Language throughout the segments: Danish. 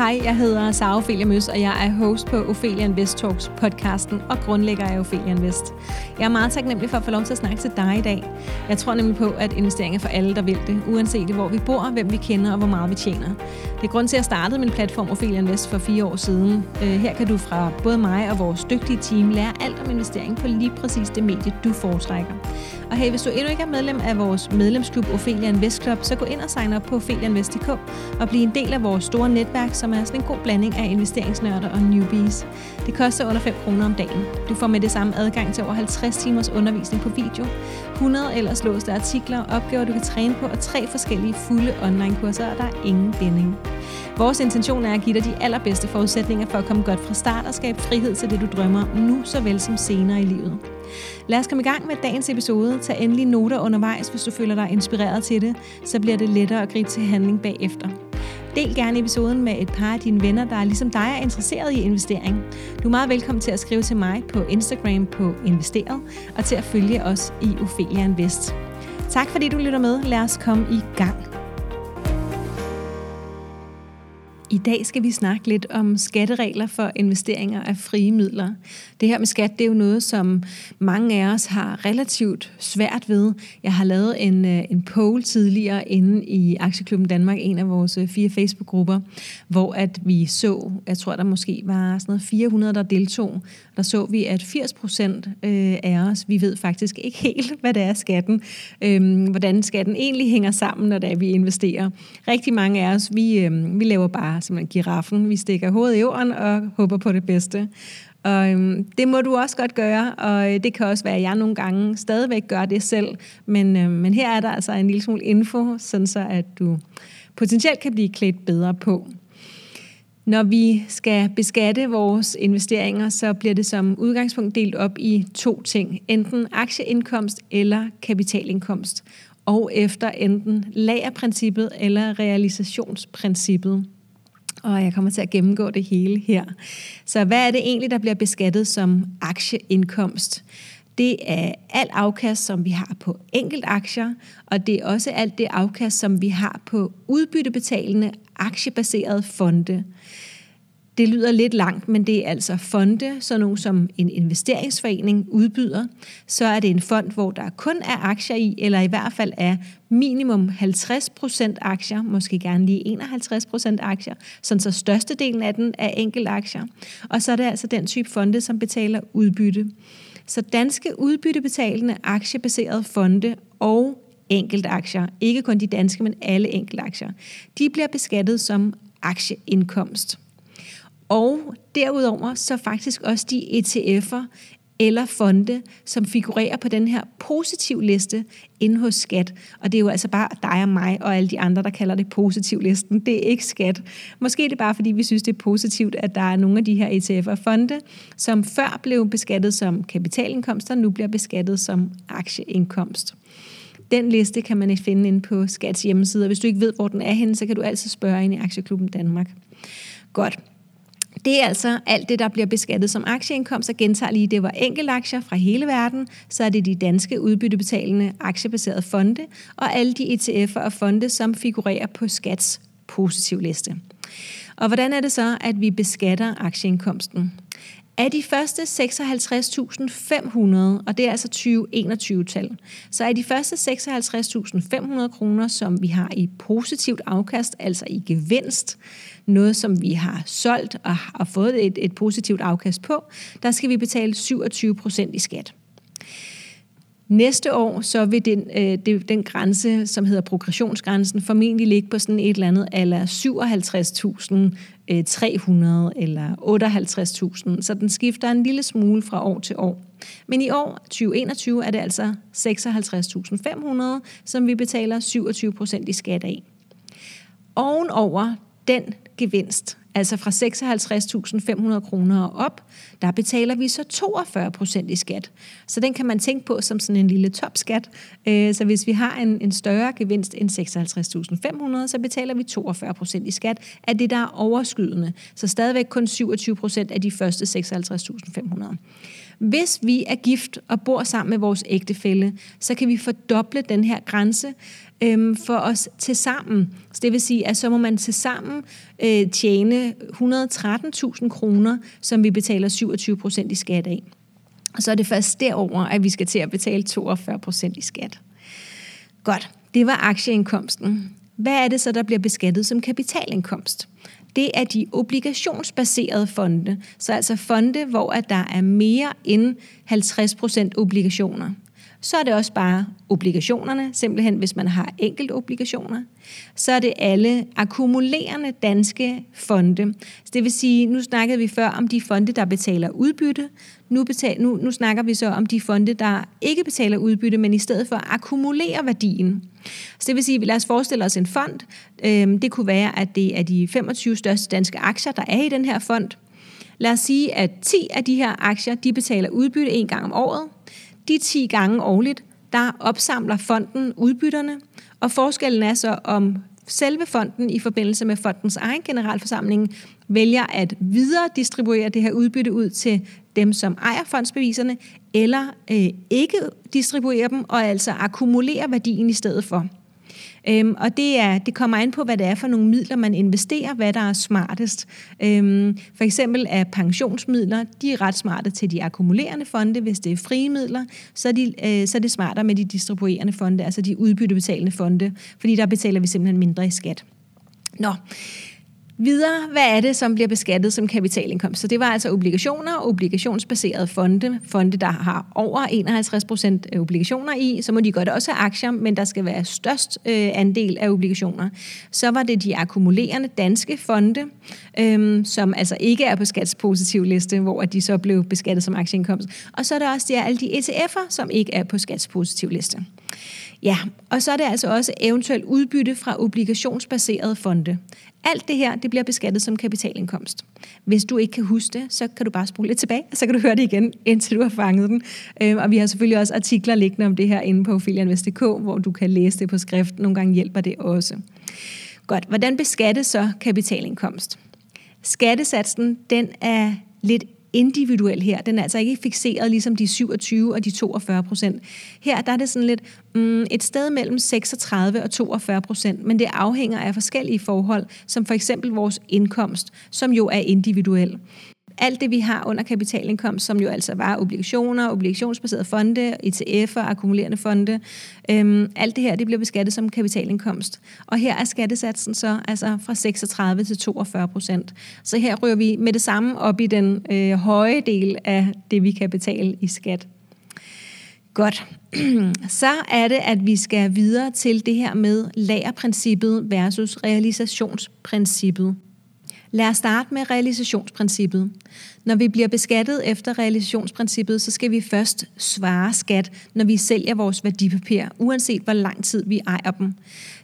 Hej, jeg hedder Sara Ophelia Møs, og jeg er host på Ophelia Invest Talks podcasten og grundlægger af Ophelia Invest. Jeg er meget taknemmelig for at få lov til at snakke til dig i dag. Jeg tror nemlig på, at investering er for alle, der vil det, uanset hvor vi bor, hvem vi kender og hvor meget vi tjener. Det er grund til, at jeg startede min platform Ophelia Invest for fire år siden. Øh, her kan du fra både mig og vores dygtige team lære alt om investering på lige præcis det medie, du foretrækker. Og hey, hvis du endnu ikke er medlem af vores medlemsklub Ophelia Invest Club, så gå ind og sign op på opheliainvest.dk og bliv en del af vores store netværk, som er sådan en god blanding af investeringsnørder og newbies. Det koster under 5 kroner om dagen. Du får med det samme adgang til over 50 timers undervisning på video, 100 ellers låste artikler og opgaver, du kan træne på, og tre forskellige fulde online-kurser, og der er ingen binding. Vores intention er at give dig de allerbedste forudsætninger for at komme godt fra start og skabe frihed til det, du drømmer om nu, såvel som senere i livet. Lad os komme i gang med dagens episode. Tag endelig noter undervejs, hvis du føler dig inspireret til det, så bliver det lettere at gribe til handling bagefter. Del gerne episoden med et par af dine venner, der ligesom dig er interesseret i investering. Du er meget velkommen til at skrive til mig på Instagram på Investeret, og til at følge os i Ophelia Invest. Tak fordi du lytter med. Lad os komme i gang. I dag skal vi snakke lidt om skatteregler for investeringer af frie midler. Det her med skat, det er jo noget, som mange af os har relativt svært ved. Jeg har lavet en, øh, en poll tidligere inde i Aktieklubben Danmark, en af vores øh, fire Facebook-grupper, hvor at vi så, jeg tror der måske var sådan noget 400, der deltog. Der så vi, at 80 procent øh, af os, vi ved faktisk ikke helt, hvad det er skatten, øhm, hvordan skatten egentlig hænger sammen, når det er, vi investerer. Rigtig mange af os, vi, vi laver bare bare simpelthen giraffen. Vi stikker hovedet i jorden og håber på det bedste. Og øhm, det må du også godt gøre, og øh, det kan også være, at jeg nogle gange stadigvæk gør det selv. Men, øh, men her er der altså en lille smule info, sådan så at du potentielt kan blive klædt bedre på. Når vi skal beskatte vores investeringer, så bliver det som udgangspunkt delt op i to ting. Enten aktieindkomst eller kapitalindkomst. Og efter enten lagerprincippet eller realisationsprincippet og jeg kommer til at gennemgå det hele her. Så hvad er det egentlig, der bliver beskattet som aktieindkomst? Det er alt afkast, som vi har på enkelt aktier, og det er også alt det afkast, som vi har på udbyttebetalende aktiebaserede fonde. Det lyder lidt langt, men det er altså fonde, sådan nogle som en investeringsforening udbyder. Så er det en fond, hvor der kun er aktier i, eller i hvert fald er minimum 50% aktier, måske gerne lige 51% aktier, sådan så størstedelen af den er enkelt aktier. Og så er det altså den type fonde, som betaler udbytte. Så danske udbyttebetalende aktiebaserede fonde og enkeltaktier, ikke kun de danske, men alle enkeltaktier, de bliver beskattet som aktieindkomst. Og derudover så faktisk også de ETF'er eller fonde, som figurerer på den her positiv liste inde hos skat. Og det er jo altså bare dig og mig og alle de andre, der kalder det positiv listen. Det er ikke skat. Måske er det bare, fordi vi synes, det er positivt, at der er nogle af de her ETF'er og fonde, som før blev beskattet som kapitalindkomster, nu bliver beskattet som aktieindkomst. Den liste kan man finde inde på Skats hjemmeside, og hvis du ikke ved, hvor den er henne, så kan du altid spørge ind i Aktieklubben Danmark. Godt. Det er altså alt det, der bliver beskattet som aktieindkomst, og gentager lige, det var enkeltaktier fra hele verden, så er det de danske udbyttebetalende aktiebaserede fonde, og alle de ETF'er og fonde, som figurerer på Skats positivliste. Og hvordan er det så, at vi beskatter aktieindkomsten? Af de første 56.500, og det er altså 2021-tal, så er de første 56.500 kroner, som vi har i positivt afkast, altså i gevinst, noget som vi har solgt og har fået et, et positivt afkast på, der skal vi betale 27 procent i skat. Næste år så vil den, øh, det, den grænse, som hedder progressionsgrænsen, formentlig ligge på sådan et eller andet øh, eller 57.300 eller 58.000, så den skifter en lille smule fra år til år. Men i år 2021 er det altså 56.500, som vi betaler 27 procent i skat af. Ovenover den gevinst, altså fra 56.500 kroner og op, der betaler vi så 42 procent i skat. Så den kan man tænke på som sådan en lille topskat. Øh, så hvis vi har en, en større gevinst end 56.500, så betaler vi 42 procent i skat af det, der er overskydende. Så stadigvæk kun 27 procent af de første 56.500. Hvis vi er gift og bor sammen med vores ægtefælle, så kan vi fordoble den her grænse øhm, for os til sammen. Så det vil sige, at så må man til sammen øh, tjene 113.000 kroner, som vi betaler 27 procent i skat af. Og så er det først derover, at vi skal til at betale 42 procent i skat. Godt, det var aktieindkomsten. Hvad er det så, der bliver beskattet som kapitalindkomst? Det er de obligationsbaserede fonde, så altså fonde, hvor at der er mere end 50% obligationer så er det også bare obligationerne, simpelthen hvis man har enkelt obligationer. Så er det alle akkumulerende danske fonde. Så det vil sige, nu snakkede vi før om de fonde, der betaler udbytte. Nu, betal, nu, nu snakker vi så om de fonde, der ikke betaler udbytte, men i stedet for akkumulerer værdien. Så det vil sige, lad os forestille os en fond. Øhm, det kunne være, at det er de 25 største danske aktier, der er i den her fond. Lad os sige, at 10 af de her aktier, de betaler udbytte en gang om året. De 10 gange årligt, der opsamler fonden udbytterne, og forskellen er så, om selve fonden i forbindelse med fondens egen generalforsamling vælger at videre distribuere det her udbytte ud til dem, som ejer fondsbeviserne, eller øh, ikke distribuere dem, og altså akkumulere værdien i stedet for. Øhm, og det, er, det kommer an på, hvad det er for nogle midler, man investerer, hvad der er smartest. Øhm, for eksempel er pensionsmidler, de er ret smarte til de akkumulerende fonde. Hvis det er frie midler, så er, de, øh, så er det smartere med de distribuerende fonde, altså de udbyttebetalende fonde, fordi der betaler vi simpelthen mindre i skat. Nå, Videre, hvad er det, som bliver beskattet som kapitalindkomst? Så det var altså obligationer, obligationsbaserede fonde, fonde, der har over 51 procent obligationer i, så må de godt også have aktier, men der skal være størst øh, andel af obligationer. Så var det de akkumulerende danske fonde, øh, som altså ikke er på skatspositiv liste, hvor de så blev beskattet som aktieindkomst. Og så er der også de, alle de ETF'er, som ikke er på skatspositiv liste. Ja, og så er det altså også eventuelt udbytte fra obligationsbaserede fonde. Alt det her, det bliver beskattet som kapitalindkomst. Hvis du ikke kan huske det, så kan du bare spole lidt tilbage, og så kan du høre det igen, indtil du har fanget den. Øhm, og vi har selvfølgelig også artikler liggende om det her inde på filianvest.dk, hvor du kan læse det på skrift. Nogle gange hjælper det også. Godt, hvordan beskattes så kapitalindkomst? Skattesatsen, den er lidt individuel her. Den er altså ikke fixeret ligesom de 27 og de 42 procent. Her der er det sådan lidt mm, et sted mellem 36 og 42 procent, men det afhænger af forskellige forhold, som for eksempel vores indkomst, som jo er individuel alt det, vi har under kapitalindkomst, som jo altså var obligationer, obligationsbaserede fonde, ETF'er, akkumulerende fonde, øhm, alt det her, det bliver beskattet som kapitalindkomst. Og her er skattesatsen så altså fra 36 til 42 procent. Så her rører vi med det samme op i den øh, høje del af det, vi kan betale i skat. Godt. Så er det, at vi skal videre til det her med lagerprincippet versus realisationsprincippet. Lad os starte med realisationsprincippet. Når vi bliver beskattet efter realisationsprincippet, så skal vi først svare skat, når vi sælger vores værdipapirer, uanset hvor lang tid vi ejer dem.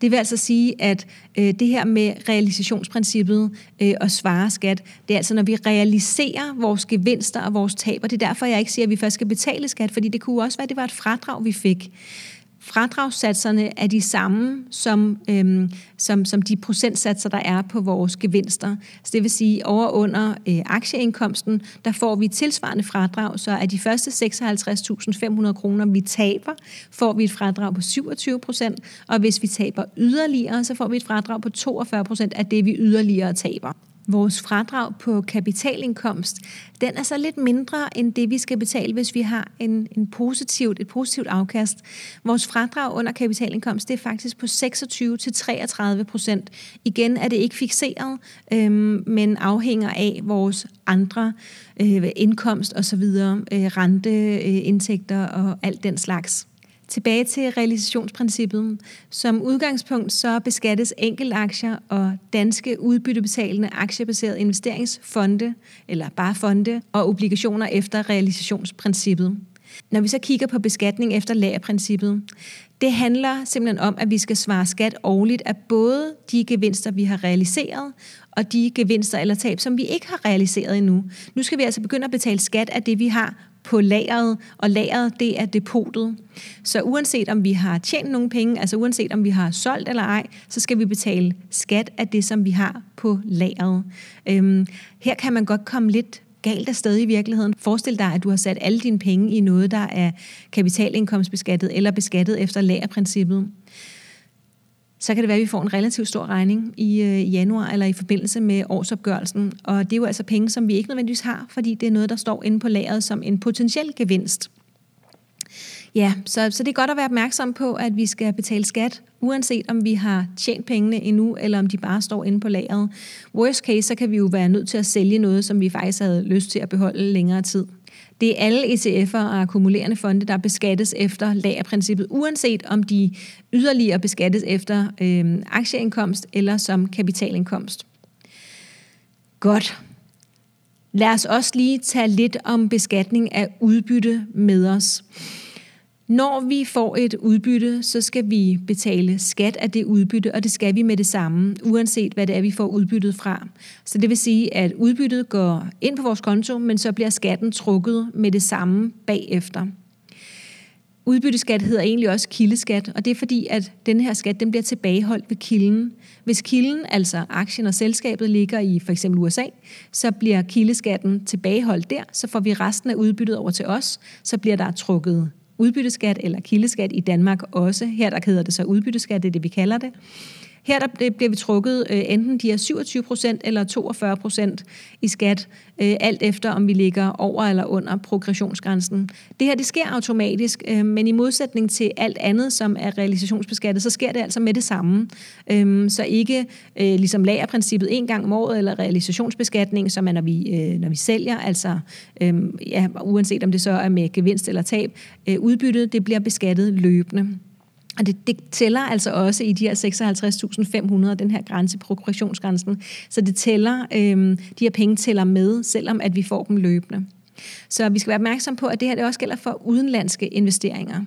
Det vil altså sige, at øh, det her med realisationsprincippet øh, og svare skat, det er altså, når vi realiserer vores gevinster og vores tab, og det er derfor, jeg ikke siger, at vi først skal betale skat, fordi det kunne også være, at det var et fradrag, vi fik fradragssatserne er de samme som, øhm, som, som de procentsatser, der er på vores gevinster. Så det vil sige, over under øh, aktieindkomsten, der får vi tilsvarende fradrag, så er de første 56.500 kroner, vi taber, får vi et fradrag på 27 procent, og hvis vi taber yderligere, så får vi et fradrag på 42 procent af det, vi yderligere taber vores fradrag på kapitalindkomst, den er så lidt mindre end det, vi skal betale, hvis vi har en, en positivt, et positivt afkast. Vores fradrag under kapitalindkomst, det er faktisk på 26-33 procent. Igen er det ikke fixeret, øhm, men afhænger af vores andre øh, indkomst osv., øh, renteindtægter øh, og alt den slags. Tilbage til realisationsprincippet. Som udgangspunkt så beskattes enkeltaktier og danske udbyttebetalende aktiebaserede investeringsfonde, eller bare fonde, og obligationer efter realisationsprincippet. Når vi så kigger på beskatning efter lagerprincippet, det handler simpelthen om, at vi skal svare skat årligt af både de gevinster, vi har realiseret, og de gevinster eller tab, som vi ikke har realiseret endnu. Nu skal vi altså begynde at betale skat af det, vi har på lageret, og lageret det er depotet. Så uanset om vi har tjent nogle penge, altså uanset om vi har solgt eller ej, så skal vi betale skat af det, som vi har på lageret. Øhm, her kan man godt komme lidt galt afsted i virkeligheden. Forestil dig, at du har sat alle dine penge i noget, der er kapitalindkomstbeskattet eller beskattet efter lagerprincippet så kan det være, at vi får en relativt stor regning i øh, januar eller i forbindelse med årsopgørelsen. Og det er jo altså penge, som vi ikke nødvendigvis har, fordi det er noget, der står inde på lageret som en potentiel gevinst. Ja, så, så det er godt at være opmærksom på, at vi skal betale skat, uanset om vi har tjent pengene endnu, eller om de bare står inde på lageret. Worst case, så kan vi jo være nødt til at sælge noget, som vi faktisk havde lyst til at beholde længere tid. Det er alle ETF'er og akkumulerende fonde, der beskattes efter lagerprincippet, uanset om de yderligere beskattes efter øh, aktieindkomst eller som kapitalindkomst. Godt. Lad os også lige tage lidt om beskatning af udbytte med os. Når vi får et udbytte, så skal vi betale skat af det udbytte, og det skal vi med det samme, uanset hvad det er, vi får udbyttet fra. Så det vil sige, at udbyttet går ind på vores konto, men så bliver skatten trukket med det samme bagefter. Udbytteskat hedder egentlig også kildeskat, og det er fordi, at den her skat den bliver tilbageholdt ved kilden. Hvis kilden, altså aktien og selskabet, ligger i for eksempel USA, så bliver kildeskatten tilbageholdt der, så får vi resten af udbyttet over til os, så bliver der trukket udbytteskat eller kildeskat i Danmark også. Her der hedder det så udbytteskat, det er det, vi kalder det. Her der bliver vi trukket øh, enten de her 27 procent eller 42 procent i skat, øh, alt efter om vi ligger over eller under progressionsgrænsen. Det her det sker automatisk, øh, men i modsætning til alt andet, som er realisationsbeskattet, så sker det altså med det samme. Øh, så ikke øh, ligesom lagerprincippet en gang om året, eller realisationsbeskatning, som er, når vi, øh, når vi sælger, altså øh, ja, uanset om det så er med gevinst eller tab. Øh, udbyttet det bliver beskattet løbende. Og det, det tæller altså også i de her 56.500, den her grænse, progressionsgrænsen. Så det tæller, øh, de her penge tæller med, selvom at vi får dem løbende. Så vi skal være opmærksom på, at det her det også gælder for udenlandske investeringer.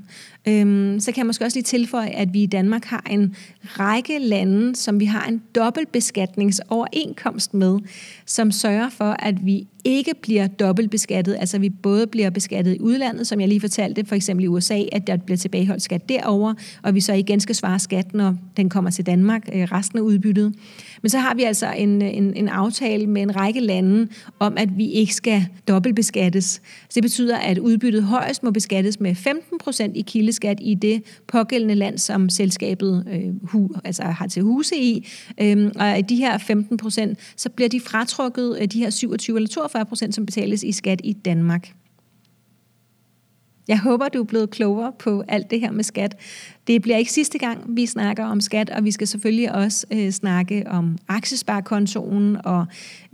Øhm, så kan jeg måske også lige tilføje, at vi i Danmark har en række lande, som vi har en dobbeltbeskatningsoverenskomst med, som sørger for, at vi ikke bliver dobbeltbeskattet, altså vi både bliver beskattet i udlandet, som jeg lige fortalte, for eksempel i USA, at der bliver tilbageholdt skat derover, og vi så igen skal svare skat, når den kommer til Danmark, øh, resten af udbyttet. Men så har vi altså en, en, en aftale med en række lande om, at vi ikke skal dobbeltbeskattes. Så det betyder, at udbyttet højst må beskattes med 15% i kildeskat i det pågældende land, som selskabet øh, hu, altså har til huse i. Øhm, og af de her 15%, så bliver de fratrukket af de her 27 eller 42 procent, som betales i skat i Danmark. Jeg håber, du er blevet klogere på alt det her med skat. Det bliver ikke sidste gang, vi snakker om skat, og vi skal selvfølgelig også øh, snakke om aktiesparekontoen og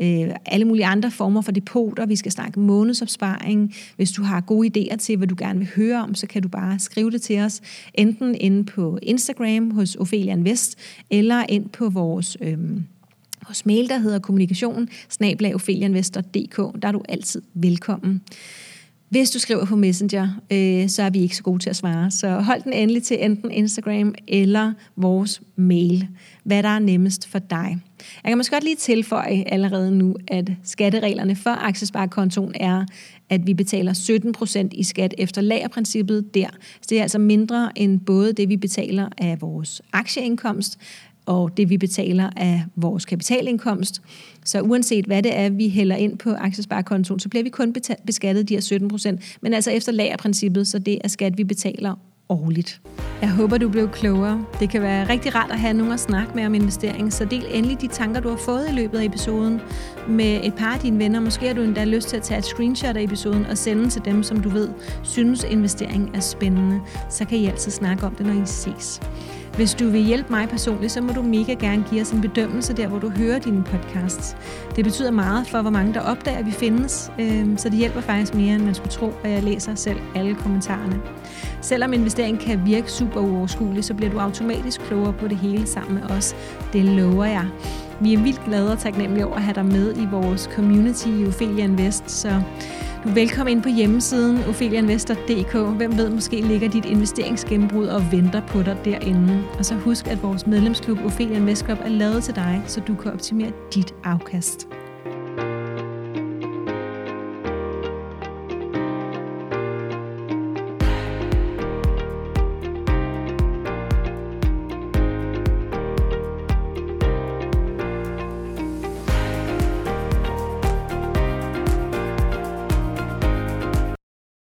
øh, alle mulige andre former for depoter. Vi skal snakke månedsopsparing. Hvis du har gode idéer til, hvad du gerne vil høre om, så kan du bare skrive det til os, enten inde på Instagram hos Ophelia Invest, eller ind på vores... Øh, vores mail, der hedder kommunikation, Der er du altid velkommen. Hvis du skriver på Messenger, øh, så er vi ikke så gode til at svare. Så hold den endelig til enten Instagram eller vores mail. Hvad der er nemmest for dig. Jeg kan måske godt lige tilføje allerede nu, at skattereglerne for aktiesparekontoen er, at vi betaler 17% i skat efter lagerprincippet der. Så det er altså mindre end både det, vi betaler af vores aktieindkomst, og det vi betaler af vores kapitalindkomst. Så uanset hvad det er, vi hælder ind på aktiesparekontoen, så bliver vi kun beskattet de her 17 procent, men altså efter lagerprincippet, så det er skat, vi betaler årligt. Jeg håber, du blev klogere. Det kan være rigtig rart at have nogen at snakke med om investering, så del endelig de tanker, du har fået i løbet af episoden med et par af dine venner. Måske har du endda lyst til at tage et screenshot af episoden og sende til dem, som du ved synes investering er spændende. Så kan I altid snakke om det, når I ses. Hvis du vil hjælpe mig personligt, så må du mega gerne give os en bedømmelse der, hvor du hører dine podcasts. Det betyder meget for, hvor mange der opdager, at vi findes, øhm, så det hjælper faktisk mere, end man skulle tro, og jeg læser selv alle kommentarerne. Selvom investering kan virke super uoverskuelig, så bliver du automatisk klogere på det hele sammen med os. Det lover jeg. Vi er vildt glade og taknemmelige over at have dig med i vores community i Ophelia Invest, så du er velkommen ind på hjemmesiden opheliainvestor.dk. Hvem ved, måske ligger dit investeringsgennembrud og venter på dig derinde. Og så husk, at vores medlemsklub Ophelia Invest Club er lavet til dig, så du kan optimere dit afkast.